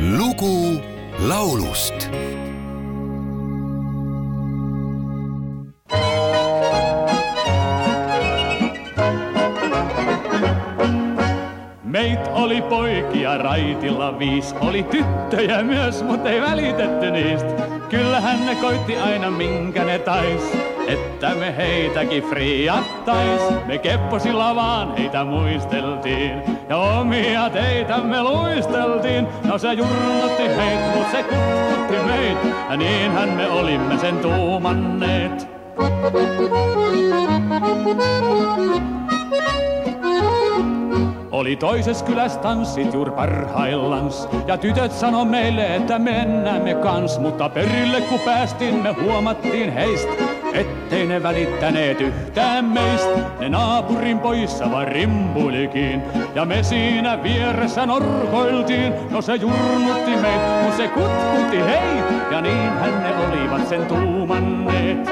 lugu laulust. Meid oli poikia raitilla viis, oli tyttöjä myös, mutta ei välitetty niistä. Kyllähän ne koitti aina minkä ne tais, että me heitäkin friattais. Me kepposilla vaan heitä muisteltiin, ja omia teitämme luisteltiin. No se jurnutti heit, mut se kutkutti meit, ja niinhän me olimme sen tuumanneet. Oli toisessa kylässä tanssit juuri parhaillans. Ja tytöt sano meille, että mennään me kans. Mutta perille kun päästiin, me huomattiin heistä, ettei ne välittäneet yhtään meistä. Ne naapurin poissa vaan rimpulikin. Ja me siinä vieressä norkoiltiin. No se jurnutti meitä, kun se kutkutti hei. Ja niinhän ne olivat sen tuumanneet.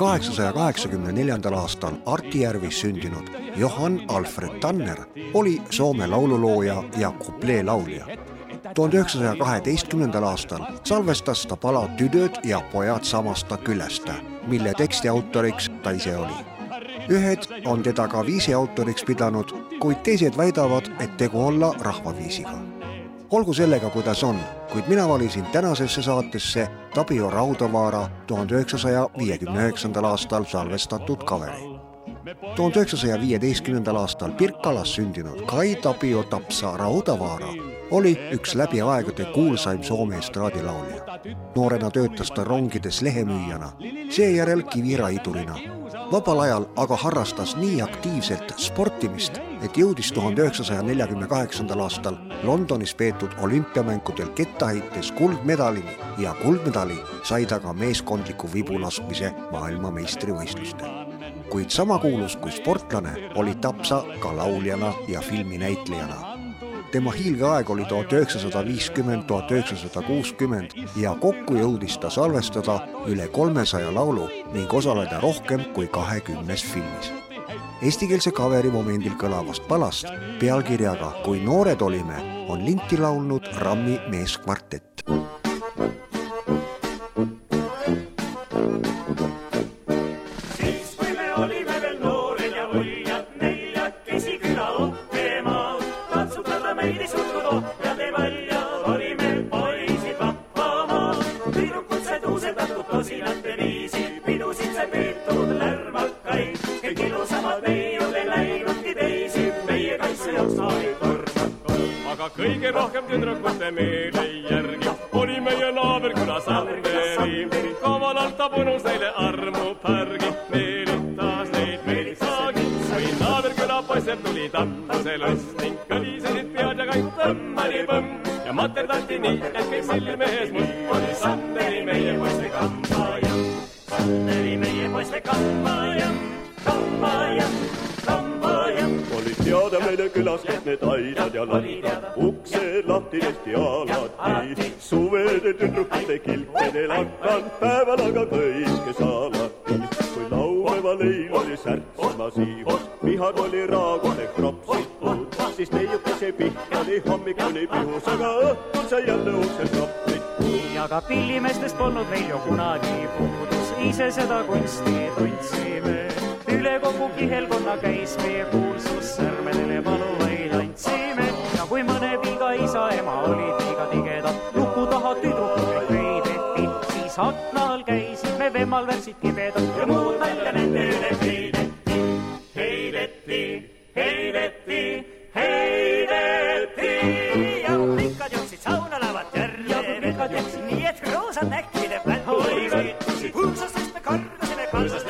Tuhande kaheksakümne neljandal aastal Artjärvis sündinud Johann Alfred Tanner oli Soome laululooja ja kupleelaulja. tuhande üheksasaja kaheteistkümnendal aastal salvestas ta pala Tüdöd ja pojad samasta küljest, mille teksti autoriks ta ise oli. ühed on teda ka viisi autoriks pidanud, kuid teised väidavad, et tegu olla rahvaviisiga olgu sellega, kuidas on, kuid mina valisin tänasesse saatesse Tapio Raudavaara tuhande üheksasaja viiekümne üheksandal aastal salvestatud kaveri. tuhande üheksasaja viieteistkümnendal aastal Pirkalas sündinud Kai Tapio Tapsa Raudavaara oli üks läbi aegade kuulsaim Soome estraadilaulja. noorena töötas ta rongides lehemüüjana, seejärel kiviraidurina vabal ajal aga harrastas nii aktiivselt sportimist, et jõudis tuhande üheksasaja neljakümne kaheksandal aastal Londonis peetud olümpiamängudel kettaheites kuldmedalini ja kuldmedali sai ta ka meeskondliku vibulaskmise maailmameistrivõistlustel. kuid sama kuulus kui sportlane oli Tapsa ka lauljana ja filminäitlejana tema hiilgeaeg oli tuhat üheksasada viiskümmend, tuhat üheksasada kuuskümmend ja kokku jõudis ta salvestada üle kolmesaja laulu ning osaleda rohkem kui kahekümnes filmis. Eestikeelse kaveri momendil kõlavast palast pealkirjaga Kui noored olime, on linti laulnud Rammi meeskvartett. Aga kõige rohkem tüdrukute meele järgi oli meie naaberküla Sanderi. kavalalt tabunus neile armupärgi, meelitas neid meelitsagi. kui naaberküla poisid tuli tammuse lust ning kõlisesid pead ja kõik tõmmali põmm ja materdati nii, et kõik silme ees must oli Sanderi meie poiste kambaja. Sanderi meie poiste kambaja, teada meile külas kõik need aidad ja lattad, ukse lahti tehti alati. suvede tüdrukute kilpidel hakanud, päeval aga kõikes alati. kui laupäeval eil oli särtsema siivus, pihad oli raagude kropsitud, siis neiukese pihta oli hommikuni pihus, aga õhtul sai jälle uksed kapid. nii, aga pillimeestest polnud meil ju kunagi puudus, ise seda kunsti tundsime. Kihelkonna käis meie kuulsus, sõrmedele valuvaid andsime. Ja kui mõne viga isa ema olid liiga tigedad, luku taha tüdrukuid peideti, siis akna all käisime vemmal värsid kibedad ja muud nalja nende üle heideti, heideti, heideti, heideti. Ja pikad jooksid saunalavat järge, nii et roosad näkkide peal hoidsid. kuulsustest me kargasime, kansast